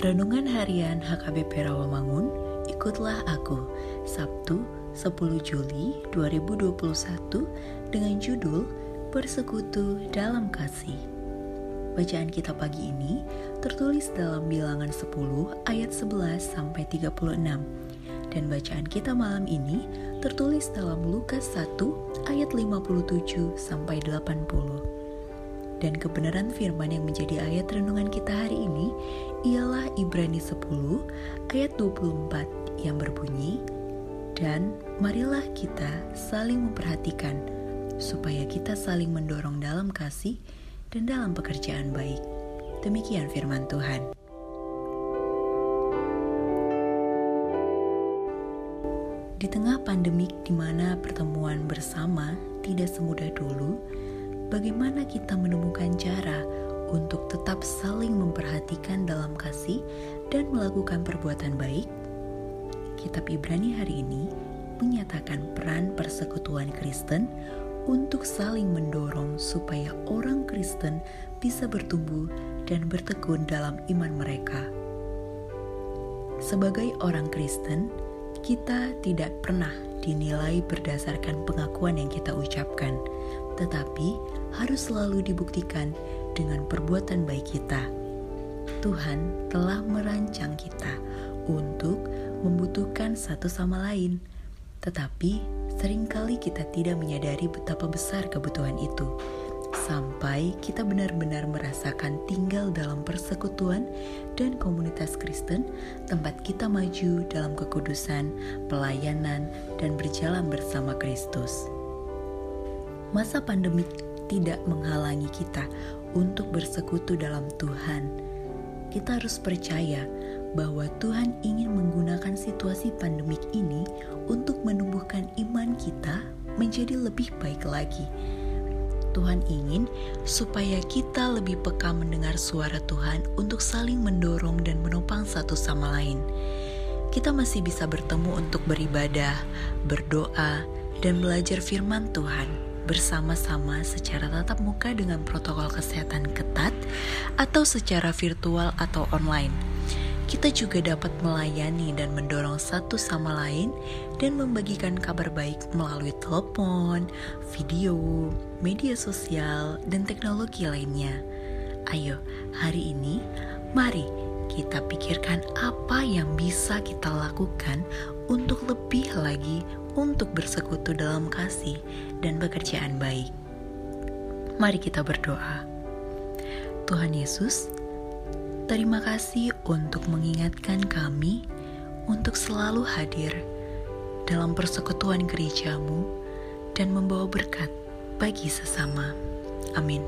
Renungan Harian HKBP Rawamangun, ikutlah aku, Sabtu 10 Juli 2021 dengan judul Bersekutu dalam Kasih. Bacaan kita pagi ini tertulis dalam bilangan 10 ayat 11 sampai 36 dan bacaan kita malam ini tertulis dalam Lukas 1 ayat 57 sampai 80. Dan kebenaran firman yang menjadi ayat renungan Ibrani 10 ayat 24 yang berbunyi, Dan marilah kita saling memperhatikan supaya kita saling mendorong dalam kasih dan dalam pekerjaan baik. Demikian firman Tuhan. Di tengah pandemik di mana pertemuan bersama tidak semudah dulu, bagaimana kita menemukan cara untuk tetap saling memperhatikan dalam kasih dan melakukan perbuatan baik? Kitab Ibrani hari ini menyatakan peran persekutuan Kristen untuk saling mendorong supaya orang Kristen bisa bertumbuh dan bertekun dalam iman mereka. Sebagai orang Kristen, kita tidak pernah dinilai berdasarkan pengakuan yang kita ucapkan, tetapi harus selalu dibuktikan dengan perbuatan baik kita. Tuhan telah merancang kita untuk membutuhkan satu sama lain, tetapi sering kali kita tidak menyadari betapa besar kebutuhan itu sampai kita benar-benar merasakan tinggal dalam persekutuan dan komunitas Kristen, tempat kita maju dalam kekudusan, pelayanan, dan berjalan bersama Kristus. Masa pandemik tidak menghalangi kita untuk bersekutu dalam Tuhan. Kita harus percaya bahwa Tuhan ingin menggunakan situasi pandemik ini untuk menumbuhkan iman kita menjadi lebih baik lagi Tuhan ingin supaya kita lebih peka mendengar suara Tuhan untuk saling mendorong dan menopang satu sama lain. Kita masih bisa bertemu untuk beribadah, berdoa, dan belajar firman Tuhan bersama-sama secara tatap muka dengan protokol kesehatan ketat atau secara virtual atau online kita juga dapat melayani dan mendorong satu sama lain dan membagikan kabar baik melalui telepon, video, media sosial, dan teknologi lainnya. Ayo, hari ini mari kita pikirkan apa yang bisa kita lakukan untuk lebih lagi untuk bersekutu dalam kasih dan pekerjaan baik. Mari kita berdoa. Tuhan Yesus, Terima kasih untuk mengingatkan kami untuk selalu hadir dalam persekutuan gerejamu dan membawa berkat bagi sesama. Amin.